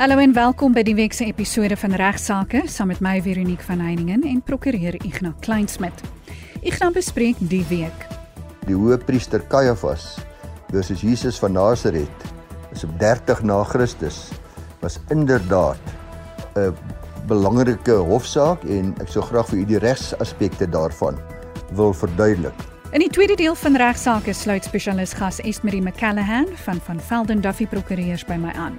Hallo en welkom by die week se episode van Regsake saam met my Veronique van Heiningen en prokureur Ignas Kleinsmid. Ignas bespreek die week. Die hoëpriester Caiaphas versus Jesus van Nasaret is op 30 na Christus was inderdaad 'n belangrike hofsaak en ek sou graag vir u die regsaspekte daarvan wil verduidelik. In die tweede deel van regsaake sluit spesialis gas Esmerie McCallahan van van Velden Duffy Prokureurs by my aan.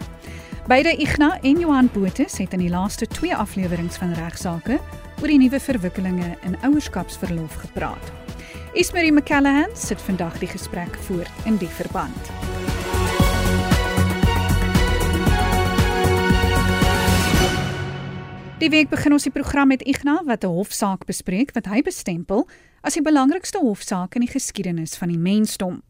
Beide Igna en Johan Botha het in die laaste 2 afleweringe van regsaake oor die nuwe verwikkelinge in ouerskapsverlof gepraat. Esmerie McCallahan sit vandag die gesprek voort in die verband. Die week begin ons die program met Igna wat 'n hofsaak bespreek wat hy bestempel as die belangrikste hofsaak in die geskiedenis van die mensdom.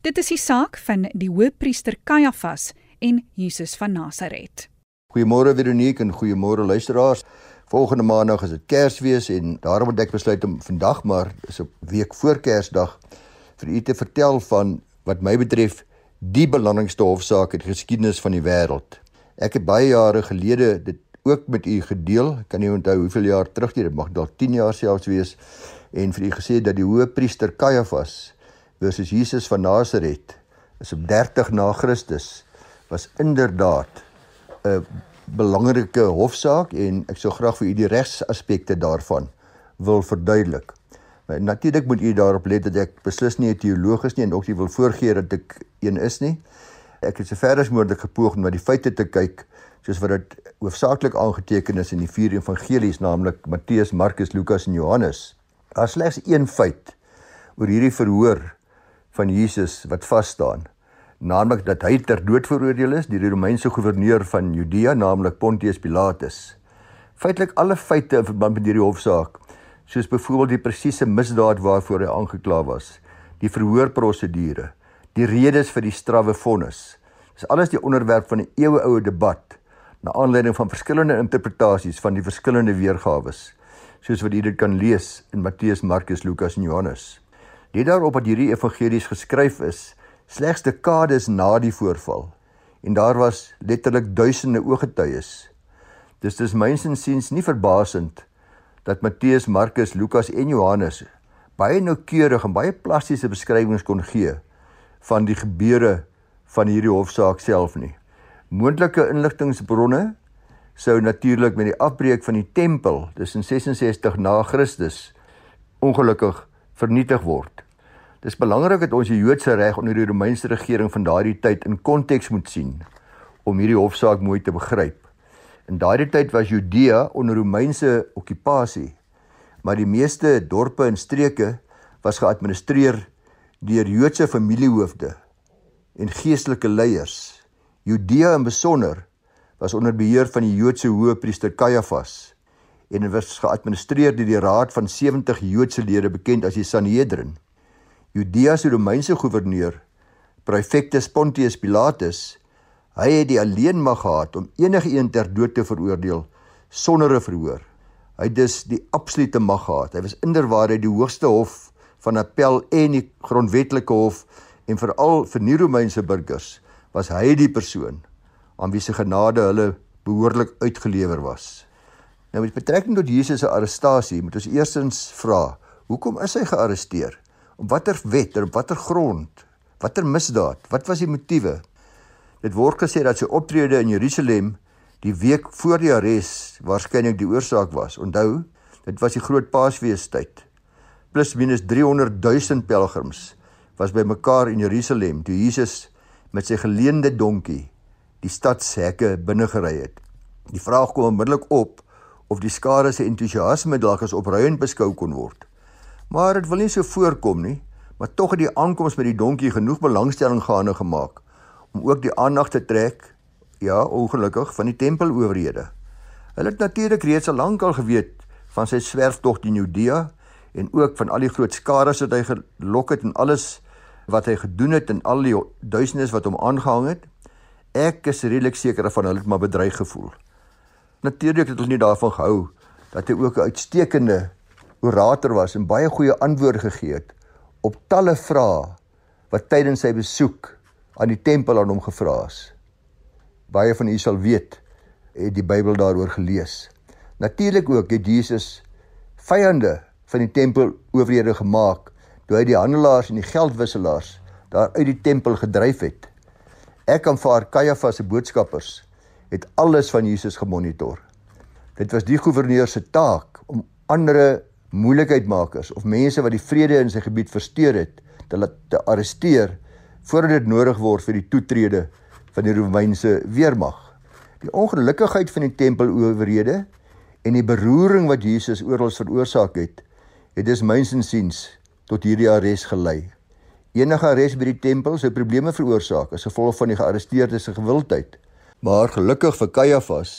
Dit is die saak van die hoëpriester Caiaphas en Jesus van Nasaret. Goeiemôre Veronique en goeiemôre luisteraars. Volgende maandag is dit Kersfees en daarom het ek besluit om vandag maar is 'n week voor Kersdag vir u te vertel van wat my betref die belangrikste hofsaak in die geskiedenis van die wêreld. Ek het baie jare gelede dit ook met u gedeel. Ek kan nie onthou hoeveel jaar terug dit mag dalk 10 jaar selfs wees en vir u gesê dat die hoëpriester Caiaphas versus Jesus van Nasaret is op 30 na Christus was inderdaad 'n belangrike hofsaak en ek sou graag vir u die regsaspekte daarvan wil verduidelik. Natuurlik moet u daarop let dat ek beslis nie 'n teoloog is nie en ook nie wil voorgee dat ek een is nie. Ek het sover as moontlik gepoog om na die feite te kyk soos wat dit hoofsaaklik aangeteken is in die vier evangelies, naamlik Matteus, Markus, Lukas en Johannes. Daar is slegs een feit oor hierdie verhoor van Jesus wat vas staan, naamlik dat hy ter dood veroordeel is deur die Romeinse goewerneur van Judea, naamlik Pontius Pilatus. Feitelik alle feite in verband met hierdie hofsaak, soos byvoorbeeld die presiese misdaad waarvoor hy aangekla was, die verhoorprosedure, die redes vir die strawwe vonnis, is alles die onderwerp van 'n eeueoue debat na aanleiding van verskillende interpretasies van die verskillende weergawe soos wat jy dit kan lees in Matteus, Markus, Lukas en Johannes. Let daarop dat hierdie evangelies geskryf is slegs dekades na die voorval en daar was letterlik duisende ooggetuies. Dis dis mynsinsiens nie verbasend dat Matteus, Markus, Lukas en Johannes baie noukeurig en baie plastiese beskrywings kon gee van die gebeure van hierdie hofsaak self nie. Moontlike inligtingbronne sou natuurlik met die afbreek van die tempel tussen 66 na Christus ongelukkig vernietig word. Dis belangrik dat ons die Joodse reg onder die Romeinse regering van daardie tyd in konteks moet sien om hierdie hofsaak mooi te begryp. In daardie tyd was Judea onder Romeinse okupasie, maar die meeste dorpe en streke was geadministreer deur Joodse familiehoofde en geestelike leiers. Judea in besonder was onder beheer van die Joodse hoëpriester Caiaphas en was geadministreer deur die raad van 70 Joodse lede bekend as die Sanhedrin. Judea se Romeinse goewerneur, Praefectus Pontius Pilatus, hy het die alleen mag gehad om enige een ter dood te veroordeel sonder 'n verhoor. Hy het dus die absolute mag gehad. Hy was inderwaarheid die hoogste hof van appel en die grondwetlike hof en veral vir nie Romeinse burgers was hy die persoon aan wie se genade hulle behoorlik uitgelewer was. Nou met betrekking tot Jesus se arrestasie, moet ons eerstens vra, hoekom is hy gearresteer? Op watter wet op watter grond? Watter misdaad? Wat was die motiewe? Dit word gesê dat sy optrede in Jerusalem die week voor die arrest waarskynlik die oorsaak was. Onthou, dit was die groot Paasfeestyd. Plus minus 300 000 pelgrims was bymekaar in Jerusalem toe Jesus met sy geleende donkie die stadshekke binne gery het. Die vraag kom onmiddellik op of die skare se entoesiasme dalk as opruiend beskou kon word. Maar dit wil nie so voorkom nie, maar tog het die aankoms met die donkie genoeg belangstelling gaande gemaak om ook die aandag te trek, ja, ongelukkig van die tempelowerhede. Hulle het natuurlik reeds al lank al geweet van sy swerftog in Judea en ook van al die groot skare wat hy gelok het en alles wat hy gedoen het en al die duisendes wat hom aangehang het. Ek is redelik seker van hulle het maar bedreig gevoel. Natuurlik het hulle nie daarvan gehou dat hy ook 'n uitstekende orator was en baie goeie antwoorde gegee het op talle vrae wat tydens sy besoek aan die tempel aan hom gevra is. Baie van u sal weet het die Bybel daaroor gelees. Natuurlik ook het Jesus vyande van die tempel owerhede gemaak toe hy die handelaars en die geldwisselaars daar uit die tempel gedryf het. Ek aanvaar Kajafas se boodskappers het alles van Jesus gemonitor. Dit was die goewerneur se taak om ander moeilikheidmakers of mense wat die vrede in sy gebied versteur het, te laat te arresteer voordat dit nodig word vir die toetrede van die Romeinse weermag. Die ongelukkigheid van die tempelowerhede en die beroering wat Jesus oral veroorsaak het, het dus mynsinsiens tot hierdie arrest gelei. Enige arrest by die tempel sou probleme veroorsaak as gevolg van die gearresteerdes se gewildheid. Maar gelukkig vir Kajafas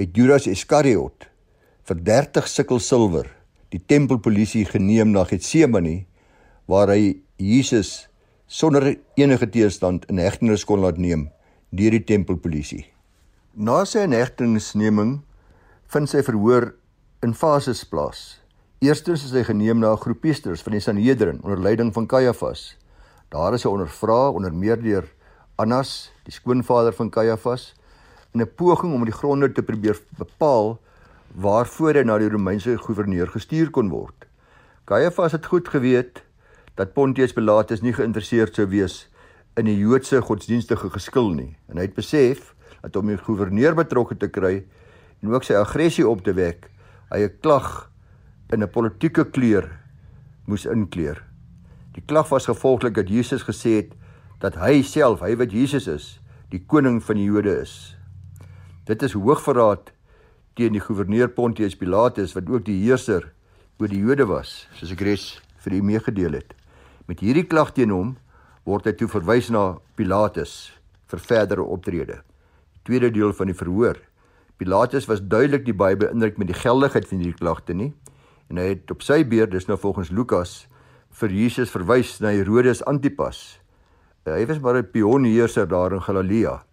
het Judas Iskariot vir 30 sikkel silwer die tempelpolisie geneem na Getsemane waar hy Jesus sonder enige teestand in hegtenis kon laat neem deur die tempelpolisie. Na sy hegtenisneming vind sy verhoor in fases plaas. Eerstens is hy geneem na 'n groep priesters van die Sanhedrin onder leiding van Kajafas. Daar is hy ondervra onder meer deur Annas, die skoonvader van Kajafas, in 'n poging om die gronde te probeer bepaal waarvoor hy na die Romeinse goewerneur gestuur kon word. Kajafas het goed geweet dat Pontius Pilatus nie geïnteresseerd sou wees in die Joodse godsdienstige geskil nie en hy het besef dat om die goewerneur betrokke te kry en ook sy aggressie op te wek, hy 'n klag in 'n politieke kleur moes inkleer. Die klag was gevolglik dat Jesus gesê het dat hy self, hy wat Jesus is, die koning van die Jode is. Dit is hoogverraad teen die goewerneur Pontius Pilatus wat ook die heerser oor die Jode was, soos ek reeds vir u meegedeel het. Met hierdie klag teen hom word hy toe verwys na Pilatus vir verdere optrede. Die tweede deel van die verhoor. Pilatus was duidelik die baie beïndruk met die geldigheid van hierdie klagte nie en hy het op sy beurt, dis nou volgens Lukas, vir Jesus verwys na Herodes Antipas Uh, hy was maar 'n pionierser daar in Galilea.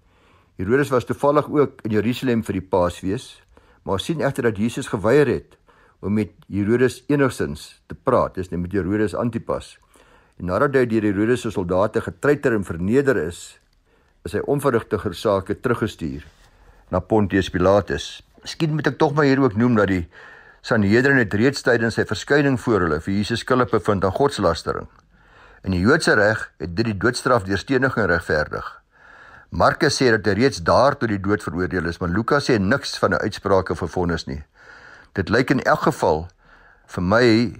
Herodes was toevallig ook in Jerusalem vir die Paasfees, maar sien egter dat Jesus geweier het om met Herodes enigsins te praat, dis net met Herodes Antipas. En nadat hy deur Herodes se soldate getreiter en verneder is, is hy onverrigtiger sake teruggestuur na Pontius Pilatus. Miskien moet ek tog maar hier ook noem dat die Sanhedrin het reeds tydens sy verskyning voor hulle vir Jesus skuldig bevind aan godslastering. In die Joodse reg het dit die doodstraf deur steniging regverdig. Markus sê dat hy reeds daar tot die dood veroordeel is, maar Lukas sê niks van 'n uitspraak of vonnis nie. Dit lyk in elk geval vir my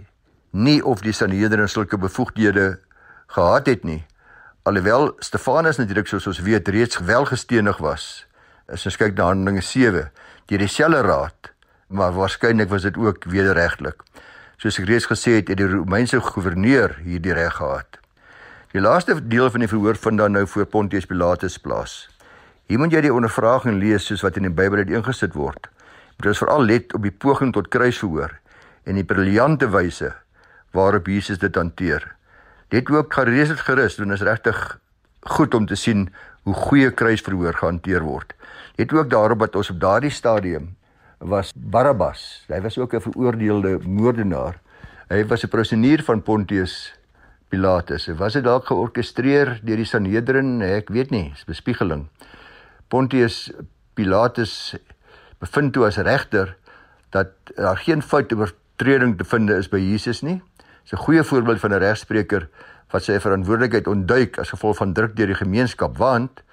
nie of die Sanhedrin sulke bevoegdhede gehad het nie. Alhoewel Stefanus natuurlik soos ons weet reeds wel gestenig was. As ons kyk na Handelinge 7, deur dieselfde raad, maar waarskynlik was dit ook wederregtelik. Soos ek reeds gesê het, het die Romeinse goewerneur hierdie reg gehad. Die laaste deel van die verhoor vind dan nou voor Pontius Pilatus plaas. Hier moet jy die ondervraging lees soos wat in die Bybel uiteengesit word. Dit is veral let op die poging tot kruisverhoor en die briljante wyse waarop Jesus dit hanteer. Dit ook gereed het gerus doen is regtig goed om te sien hoe goeie kruisverhoor gehanteer word. Dit ook daarop dat ons op daardie stadium was Barabbas. Hy was ook 'n veroordeelde moordenaar. Hy was 'n prisoner van Pontius Pilatus. Was dit dalk georkestreer deur die Sanhedrin, ek weet nie, is bespiegeling. Pontius Pilatus bevind toe as regter dat daar geen fout oortreding te vind is by Jesus nie. Dis 'n goeie voorbeeld van 'n regspreker wat sy verantwoordelikheid ontduik as gevolg van druk deur die gemeenskap want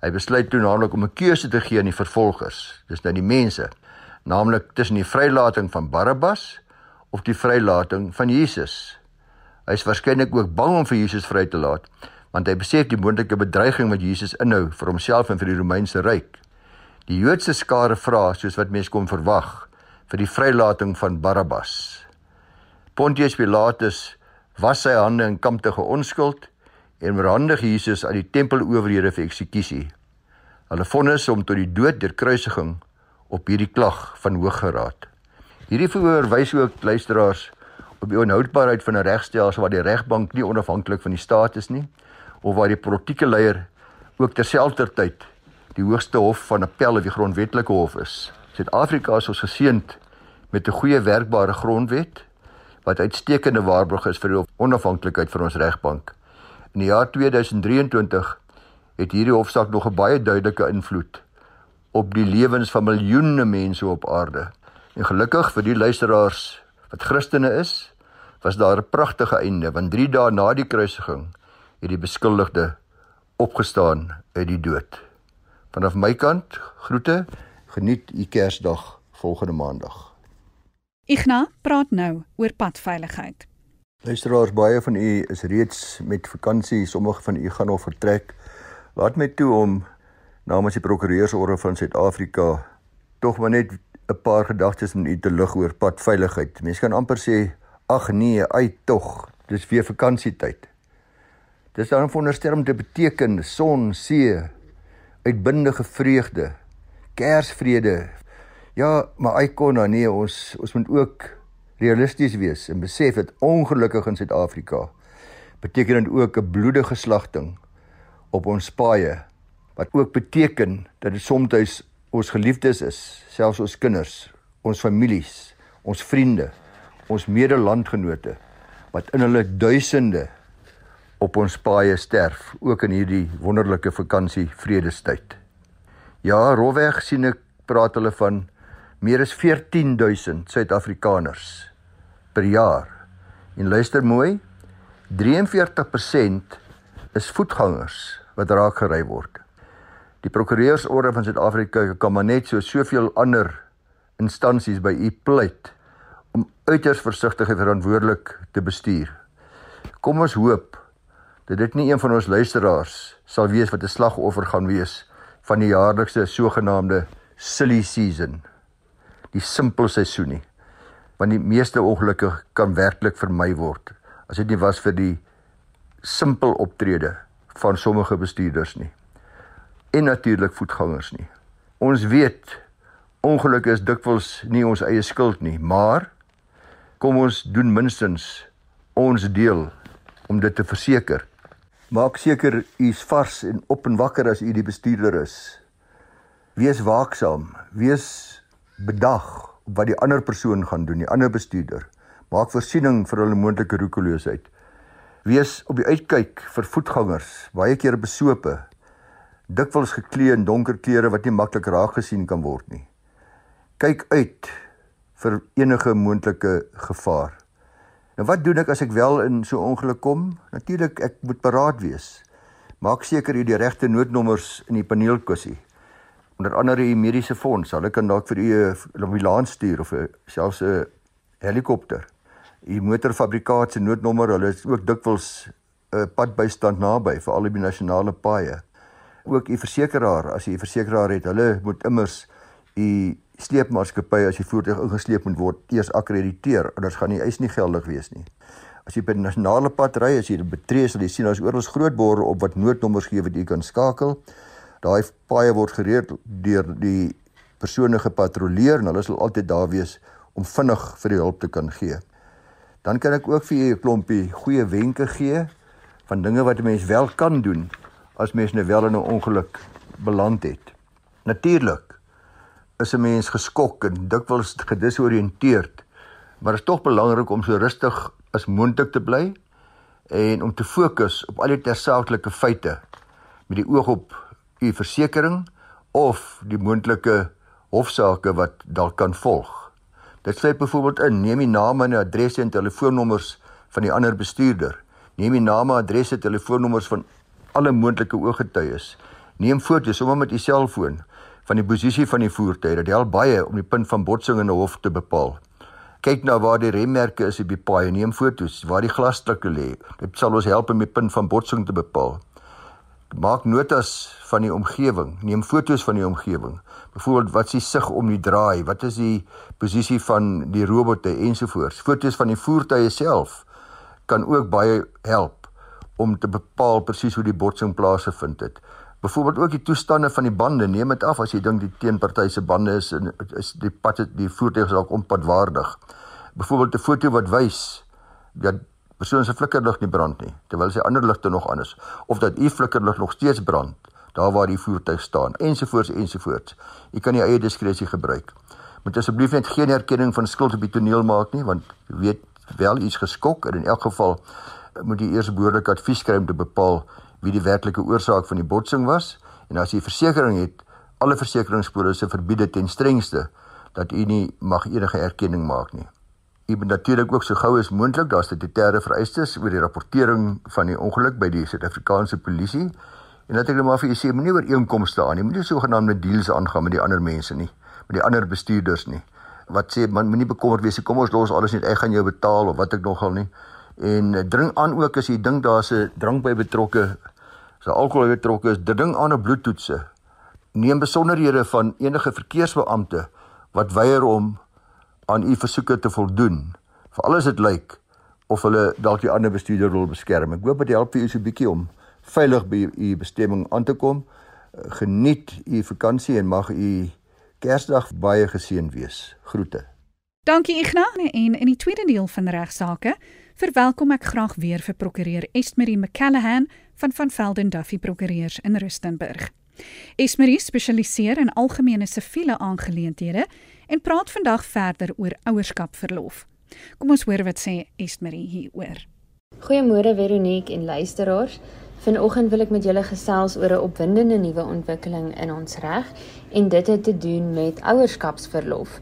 hy besluit toe naamlik om 'n keuse te gee aan die vervolgers. Dis nou die mense naamlik tussen die vrylating van Barabbas of die vrylating van Jesus. Hy is waarskynlik ook bang om vir Jesus vry te laat, want hy besef die moontlike bedreiging wat Jesus inhou vir homself en vir die Romeinse ryk. Die Joodse skare vra soos wat mense kon verwag vir die vrylating van Barabbas. Pontius Pilatus was sy hande in kampte geonskuld en verhandig Jesus aan die tempelowerhede vir eksekusie. Hulle vonnis hom tot die dood deur kruisiging op hierdie klag van Hooggeraad. Hierdie verhoor wys ook luisteraars op die onhoudbaarheid van 'n regstelsel waar die regbank nie onafhanklik van die staat is nie of waar die politieke leier ook terselfdertyd die hoogste hof van appel of die grondwetlike hof is. Suid-Afrika is ons geseënd met 'n goeie werkbare grondwet wat uitstekende waarborg is vir die onafhanklikheid van ons regbank. In die jaar 2023 het hierdie hofsaak nog 'n baie duidelike invloed op die lewens van miljoene mense op aarde. En gelukkig vir die luisteraars wat Christene is, was daar 'n pragtige einde want 3 dae na die kruisiging het die beskuldigde opgestaan uit die dood. Vanaf my kant groete, geniet u Kersdag volgende maandag. Igna praat nou oor padveiligheid. Luisteraars, baie van u is reeds met vakansie, sommige van u gaan nog vertrek. Laat my toe om namens die Prokureursorde van Suid-Afrika tog maar net 'n paar gedagtes met u te lig oor padveiligheid. Mense kan amper sê, ag nee, uit tog. Dis weer vakansietyd. Dis dan veronderstel om te beteken son, see, uitbundige vreugde, Kersvrede. Ja, maar hy kon nou nee, ons ons moet ook realisties wees en besef dat ongelukkig in Suid-Afrika beteken dit ook 'n bloedige slagting op ons paaie wat ook beteken dat dit soms ons geliefdes is, selfs ons kinders, ons families, ons vriende, ons medelandgenote wat in hulle duisende op ons paaie sterf, ook in hierdie wonderlike vakansie vredestyd. Ja, rolweg sien ek praat hulle van meer as 14000 Suid-Afrikaners per jaar. En luister mooi, 43% is voetgangers wat raak gery word. Die Prokureursorde van Suid-Afrika kan maar net so soveel ander instansies by u pleit uiters versigtig en verantwoordelik te bestuur. Kom ons hoop dat dit nie een van ons luisteraars sal wees wat 'n slagoffer gaan wees van die jaarlikse sogenaamde silly season. Die simpel seisoen nie. Want die meeste ongelukke kan werklik vermy word as dit nie was vir die simpel optrede van sommige bestuurders nie en natuurlik voetgangers nie. Ons weet ongelukke is dikwels nie ons eie skuld nie, maar kom ons doen minstens ons deel om dit te verseker. Maak seker u is vars en op en wakker as u die bestuurder is. Wees waaksaam, wees bedag op wat die ander persoon gaan doen, die ander bestuurder. Maak voorsiening vir hulle moontlike roekeloosheid. Wees op die uitkyk vir voetgangers, baie keer besope, dikwels geklee in donker klere wat nie maklik raak gesien kan word nie. Kyk uit vir enige moontlike gevaar. Nou wat doen ek as ek wel in so 'n ongeluk kom? Natuurlik ek moet paraat wees. Maak seker jy die regte noodnommers in die paneelkussie. Onder andere die mediese fonds, hulle kan dalk vir u 'n ambulans stuur of selfs 'n helikopter. Die motorfabrikaat se noodnommer, hulle is ook dikwels 'n padbystand naby vir al die nasionale paaie ook u versekeraar as jy 'n versekeraar het, hulle moet immers u sleepmaatskappy as jy voertuig ingesleep moet word eers akkrediteer anders gaan die eis nie geldig wees nie. As jy by die nasionale pad ry, as jy dit betree, sal jy sien daar's oral groot borde op wat noodnommers gee wat jy kan skakel. Daai paaie word gereed deur die persone gepatrolleer en hulle sal altyd daar wees om vinnig vir die hulp te kan gee. Dan kan ek ook vir julle 'n klompie goeie wenke gee van dinge wat 'n mens wel kan doen as mens nou wel in 'n ongeluk beland het. Natuurlik is 'n mens geskok en dikwels gedisoriënteerd, maar dit is tog belangrik om so rustig as moontlik te bly en om te fokus op al die tersaaklike feite met die oog op u versekerings of die moontlike hofsaake wat dalk kan volg. Dit sluit byvoorbeeld in neem die name en adresse en telefoonnommers van die ander bestuurder. Neem die name, adresse, telefoonnommers van alle moontlike ooggetuies. Neem foto's sommer met u selfoon van die posisie van die voertuig. Dit help baie om die punt van botsing in 'n hof te bepaal. Kyk na waar die remmerke is op die paai. Neem foto's waar die glasstukke lê. Dit sal ons help om die punt van botsing te bepaal. Maak notas van die omgewing. Neem foto's van die omgewing. Byvoorbeeld wat s'ie sig om die draai, wat is die posisie van die robotte ensovoorts. Foto's van die voertuie self kan ook baie help om te bepaal presies hoe die botsing plaasgevind het. Byvoorbeeld ook die toestande van die bande, neem dit af as jy dink die teenparty se bande is in is die pad die voertuig dalk onpadwaardig. Byvoorbeeld 'n foto wat wys dat persoon se flikkerlig nie brand nie terwyl sy ander ligte nog aan is of dat u flikkerlig nog steeds brand daar waar die voertuig staan ensovoorts ensovoorts. U kan die eie diskresie gebruik. Moet asseblief net geen erkenning van skuld op die toneel maak nie want weet wel iets geskok en in elk geval moet jy eers behoorlik advies kry om te bepaal wie die werklike oorsaak van die botsing was en as jy versekerings het alle versekeringspolisse verbied dit ten strengste dat u nie mag enige erkenning maak nie. U moet natuurlik ook so gou as moontlik daar statutêre vereistes oor die rapportering van die ongeluk by die Suid-Afrikaanse polisie en dat ek net maar vir u sê moenie ooreenkomste aan nie, moenie sogenaamde deals aangaan met die ander mense nie, met die ander bestuurders nie. Wat sê man moenie bekommerd wees, kom ons los alles net, ek gaan jou betaal of wat ek nogal nie. En eh, dring aan ook as jy dink daar's 'n drank by betrokke, so alkohol betrokke is, dring aan 'n bloedtoetse. Neem besonderhede van enige verkeersbeampte wat weier om aan u versoeke te voldoen. Vir alles dit lyk of hulle dalk die ander bestuurder wil beskerm. Ek hoop dit help vir u so 'n bietjie om veilig by u bestemming aan te kom. Geniet u vakansie en mag u Kersdag baie geseën wees. Groete. Dankie Ignas en in die tweede deel van regsaake verwelkom ek graag weer vir prokureur Estmarie McCallahan van van Velden Duffy Prokureurs in Rustenburg. Estmarie spesialiseer in algemene siviele aangeleenthede en praat vandag verder oor ouerskapverlof. Kom ons hoor wat sê Estmarie hieroor. Goeiemôre Veronique en luisteraars. Vanoggend wil ek met julle gesels oor 'n opwindende nuwe ontwikkeling in ons reg en dit het te doen met ouerskapsverlof.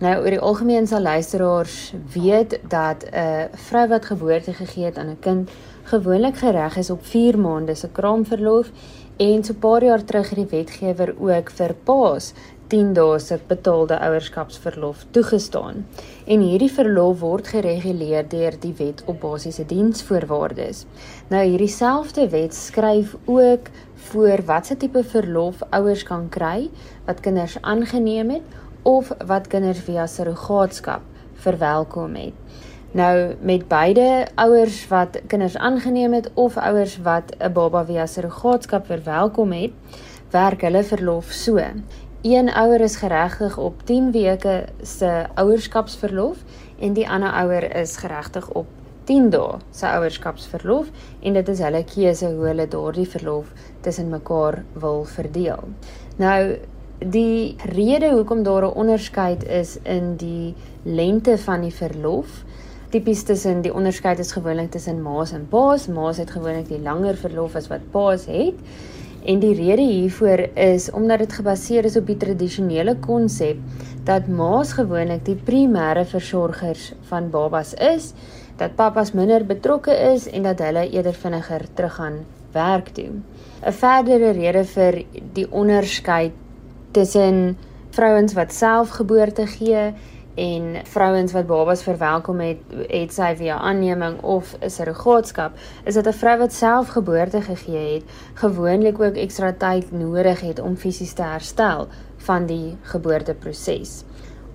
Nou oor die algemeen sal luisteraars weet dat 'n vrou wat geboorte gegee het aan 'n kind gewoonlik gereg is op 4 maande se kraamverlof en so 'n paar jaar terug het die wetgewer ook vir paas 10 dae se betaalde ouerskapsverlof toegestaan. En hierdie verlof word gereguleer deur die Wet op Basiese Diensvoorwaardes. Nou hierdie selfde wet skryf ook voor watse tipe verlof ouers kan kry wat kinders aangeneem het of wat kinders via surrogaatskap verwelkom het. Nou met beide ouers wat kinders aangeneem het of ouers wat 'n baba via surrogaatskap verwelkom het, werk hulle verlof so. Een ouer is geregtig op 10 weke se ouerskapsverlof en die ander ouer is geregtig op 10 dae se ouerskapsverlof en dit is hulle keuse hoe hulle daardie verlof tussen mekaar wil verdeel. Nou Die rede hoekom daar 'n onderskeid is in die lengte van die verlof, tipies tussen die onderskeid is gewoonlik tussen ma's en pa's. Ma's het gewoonlik die langer verlof as wat pa's het. En die rede hiervoor is omdat dit gebaseer is op die tradisionele konsep dat ma's gewoonlik die primêre versorgers van babas is, dat pappas minder betrokke is en dat hulle eerder vinniger teruggaan werk toe. 'n Verdere rede vir die onderskeid tussen vrouens wat self geboorte gee en vrouens wat babas verwelkom het het sy via aanneming of 'n surrogaatskap is dit 'n vrou wat self geboorte gegee het gewoonlik ook ekstra tyd nodig het om fisies te herstel van die geboorteproses.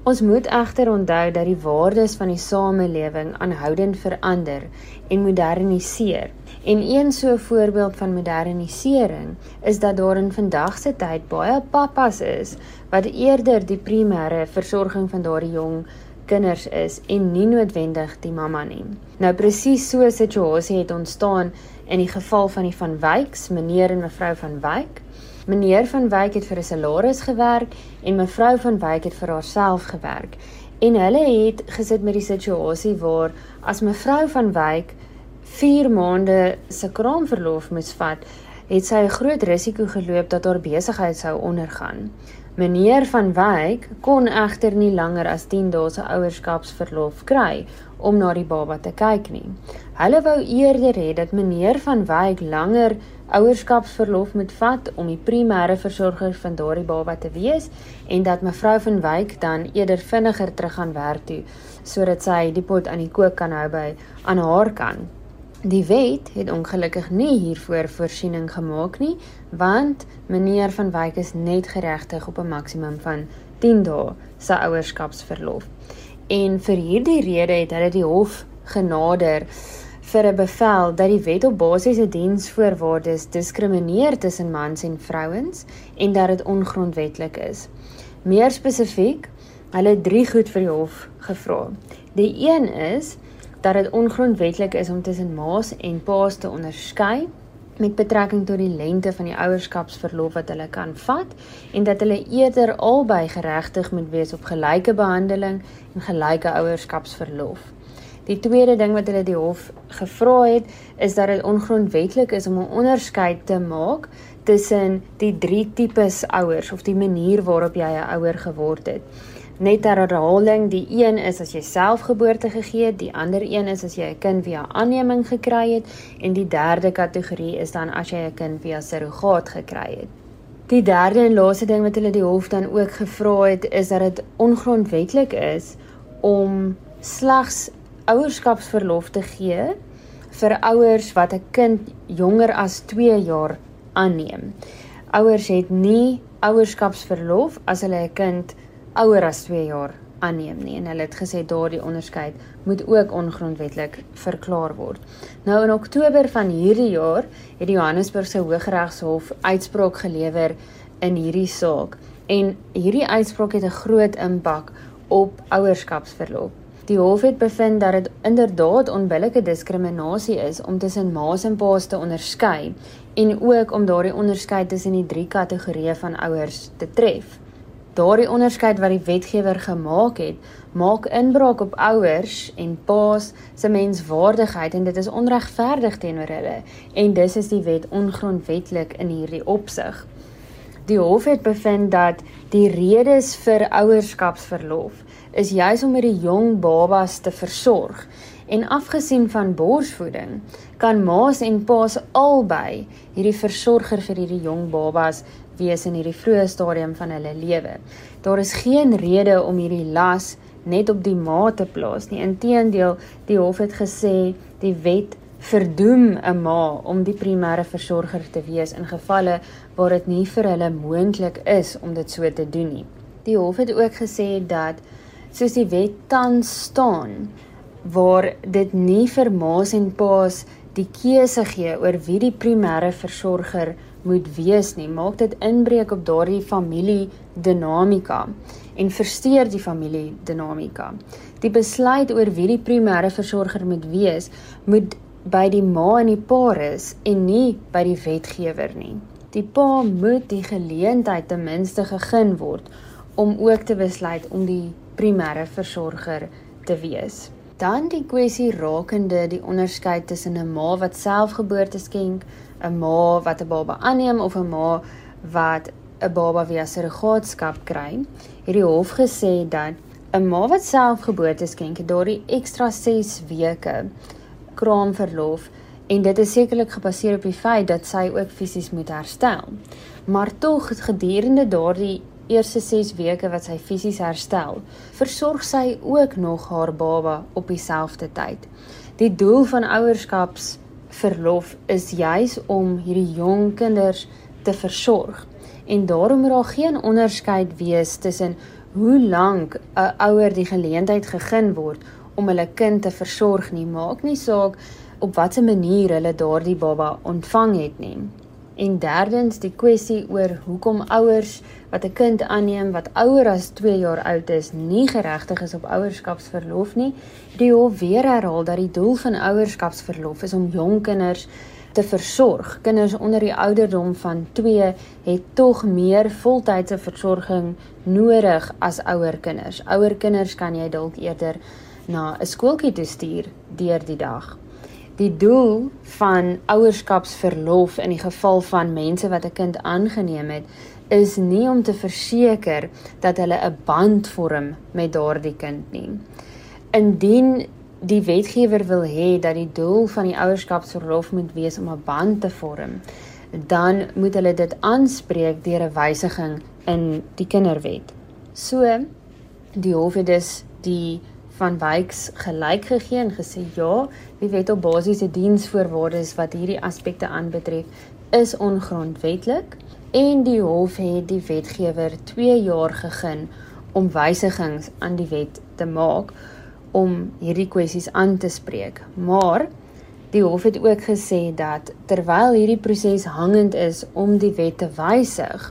Ons moet egter onthou dat die waardes van die samelewing aanhoudend verander en moderniseer. En een so voorbeeld van modernisering is dat daar in vandag se tyd baie pappas is wat eerder die primêre versorging van daardie jong kinders is en nie noodwendig die mamma nie. Nou presies so 'n situasie het ontstaan in die geval van die van Wyks, meneer en mevrou van Wyk. Meneer van Wyk het vir 'n salaris gewerk en mevrou van Wyk het vir haarself gewerk. En hulle het gesit met die situasie waar as mevrou van Wyk 4 maande se kraamverlof moes vat, het sy 'n groot risiko geloop dat haar besigheid sou ondergaan. Meneer van Wyk kon egter nie langer as 10 dae se ouerskapsverlof kry om na die baba te kyk nie. Hulle wou eerder hê dat meneer van Wyk langer ouerskapsverlof moet vat om die primêre versorger van daardie baba te wees en dat mevrou van Wyk dan eerder vinniger terug gaan werk toe sodat sy die pot aan die kook kan hou by aan haar kant. Die wet het ongelukkig nie hiervoor voorsiening gemaak nie, want meneer van Wyk is net geregtig op 'n maksimum van 10 dae se ouerskapsverlof. En vir hierdie rede het hulle die hof genader vir 'n bevel dat die wet op basiese diensvoorwaardes diskrimineer tussen mans en vrouens en dat dit ongrondwettig is. Meer spesifiek, hulle het drie goed vir die hof gevra. Die een is dat dit ongrondwettig is om tussen ma's en pa's te onderskei met betrekking tot die lengte van die ouerskapsverlof wat hulle kan vat en dat hulle eerder albei geregtig moet wees op gelyke behandeling en gelyke ouerskapsverlof. Die tweede ding wat hulle die hof gevra het, is dat dit ongrondwettig is om 'n onderskeid te maak tussen die drie tipes ouers of die manier waarop jy 'n ouer geword het. Net ter herhaling, die een is as jy self geboorte gegee het, die ander een is as jy 'n kind via aanneming gekry het en die derde kategorie is dan as jy 'n kind via surrogaat gekry het. Die derde en laaste ding wat hulle die hof dan ook gevra het, is dat dit ongrondwettig is om slegs ouerskapsverlof te gee vir ouers wat 'n kind jonger as 2 jaar aanneem. Ouers het nie ouerskapsverlof as hulle 'n kind ouer as 2 jaar aanneem nie en hulle het gesê daardie onderskeid moet ook ongrondwettig verklaar word. Nou in Oktober van hierdie jaar het die Johannesburgse Hooggeregshof uitspraak gelewer in hierdie saak en hierdie uitspraak het 'n groot impak op ouerskapsverlof. Die hof het bevind dat dit inderdaad onbillike diskriminasie is om tussen ma's en pa's te onderskei en ook om daardie onderskeid tussen die drie kategorieë van ouers te tref daardie onderskeid wat die wetgewer gemaak het, maak inbraak op ouers en paas se menswaardigheid en dit is onregverdig teenoor hulle en dis is die wet ongrondwetlik in hierdie opsig. Die hof het bevind dat die redes vir ouerskapsverlof is juis om hierdie jong babas te versorg en afgesien van borsvoeding kan ma's en pa's albei hierdie versorger vir hierdie jong babas wees in hierdie vroeë stadium van hulle lewe. Daar is geen rede om hierdie las net op die ma te plaas nie. Inteendeel, die hof het gesê die wet verdoem 'n ma om die primêre versorger te wees in gevalle waar dit nie vir hulle moontlik is om dit so te doen nie. Die hof het ook gesê dat soos die wet tans staan waar dit nie vir ma's en pa's die keuse gee oor wie die primêre versorger moet wees nie. Maak dit inbreuk op daardie familie dinamika en versteur die familie dinamika. Die besluit oor wie die primêre versorger moet wees, moet by die ma en die pa is en nie by die wetgewer nie. Die pa moet die geleentheid ten minste gegee word om ook te besluit om die primêre versorger te wees. Dan die kwessie rakende die onderskeid tussen 'n ma wat selfgeboorte skenk 'n ma wat 'n baba aanneem of 'n ma wat 'n baba via surrogaatskap kry, het die hof gesê dat 'n ma wat self geboorte skenk, daardie ekstra 6 weke kraamverlof en dit is sekerlik gebaseer op die feit dat sy ook fisies moet herstel. Maar tog gedurende daardie eerste 6 weke wat sy fisies herstel, versorg sy ook nog haar baba op dieselfde tyd. Die doel van ouerskaps verlof is juis om hierdie jong kinders te versorg. En daarom moet daar geen onderskeid wees tussen hoe lank 'n ouer die geleentheid gegee word om hulle kind te versorg nie, maak nie saak op watter manier hulle daardie baba ontvang het nie. En derdens die kwessie oor hoekom ouers wat 'n kind aanneem wat ouer as 2 jaar oud is, nie geregtig is op ouerskapsverlof nie. Die hof weer herhaal dat die doel van ouerskapsverlof is om jong kinders te versorg. Kinders onder die ouderdom van 2 het tog meer voltydse versorging nodig as ouer kinders. Ouer kinders kan jy dalk eerder na 'n skooltjie toe stuur deur die dag. Die doel van ouerskapsverlof in die geval van mense wat 'n kind aangeneem het, is nie om te verseker dat hulle 'n band vorm met daardie kind nie. Indien die wetgewer wil hê dat die doel van die ouerskapsverlof moet wees om 'n band te vorm, dan moet hulle dit aanspreek deur 'n wysiging in die kinderwet. So die hof het dus die van Wyks gelyk gegee en gesê ja, die wet op basiese diensvoorwaardes wat hierdie aspekte aanbetref is ongrondwetlik en die hof het die wetgewer 2 jaar gegee om wysigings aan die wet te maak om hierdie kwessies aan te spreek. Maar die hof het ook gesê dat terwyl hierdie proses hangend is om die wet te wysig,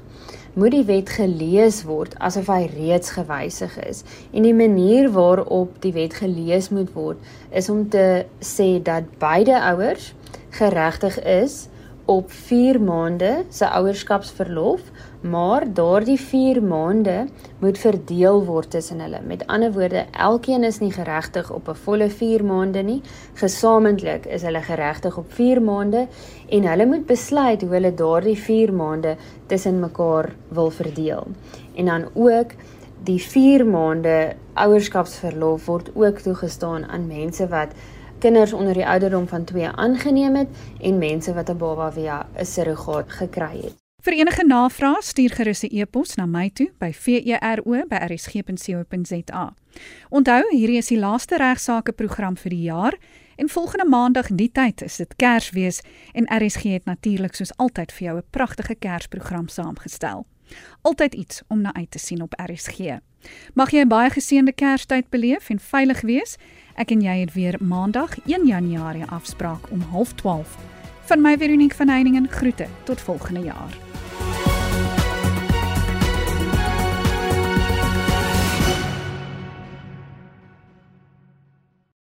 moet die wet gelees word asof hy reeds gewysig is. En die manier waarop die wet gelees moet word is om te sê dat beide ouers geregtig is op 4 maande se ouerskapsverlof, maar daardie 4 maande moet verdeel word tussen hulle. Met ander woorde, elkeen is nie geregtig op 'n volle 4 maande nie. Gesamentlik is hulle geregtig op 4 maande en hulle moet besluit hoe hulle daardie 4 maande tussen mekaar wil verdeel. En dan ook die 4 maande ouerskapsverlof word ook toegestaan aan mense wat kinders onder die ouderdom van 2 aangeneem het en mense wat 'n baba via 'n surrogaat gekry het. Vir enige navrae stuur gerus 'n e-pos na my toe by vero@rsg.co.za. Onthou, hierdie is die laaste regsaake program vir die jaar en volgende maandag die tyd is dit Kersfees en RSG het natuurlik soos altyd vir jou 'n pragtige Kersprogram saamgestel. Altyd iets om na uit te sien op RSG. Mag jy 'n baie geseënde Kerstyd beleef en veilig wees. Ek en jy het weer Maandag 1 Januarie afspraak om 12:30. Van my Veronique van Heiningen groete tot volgende jaar.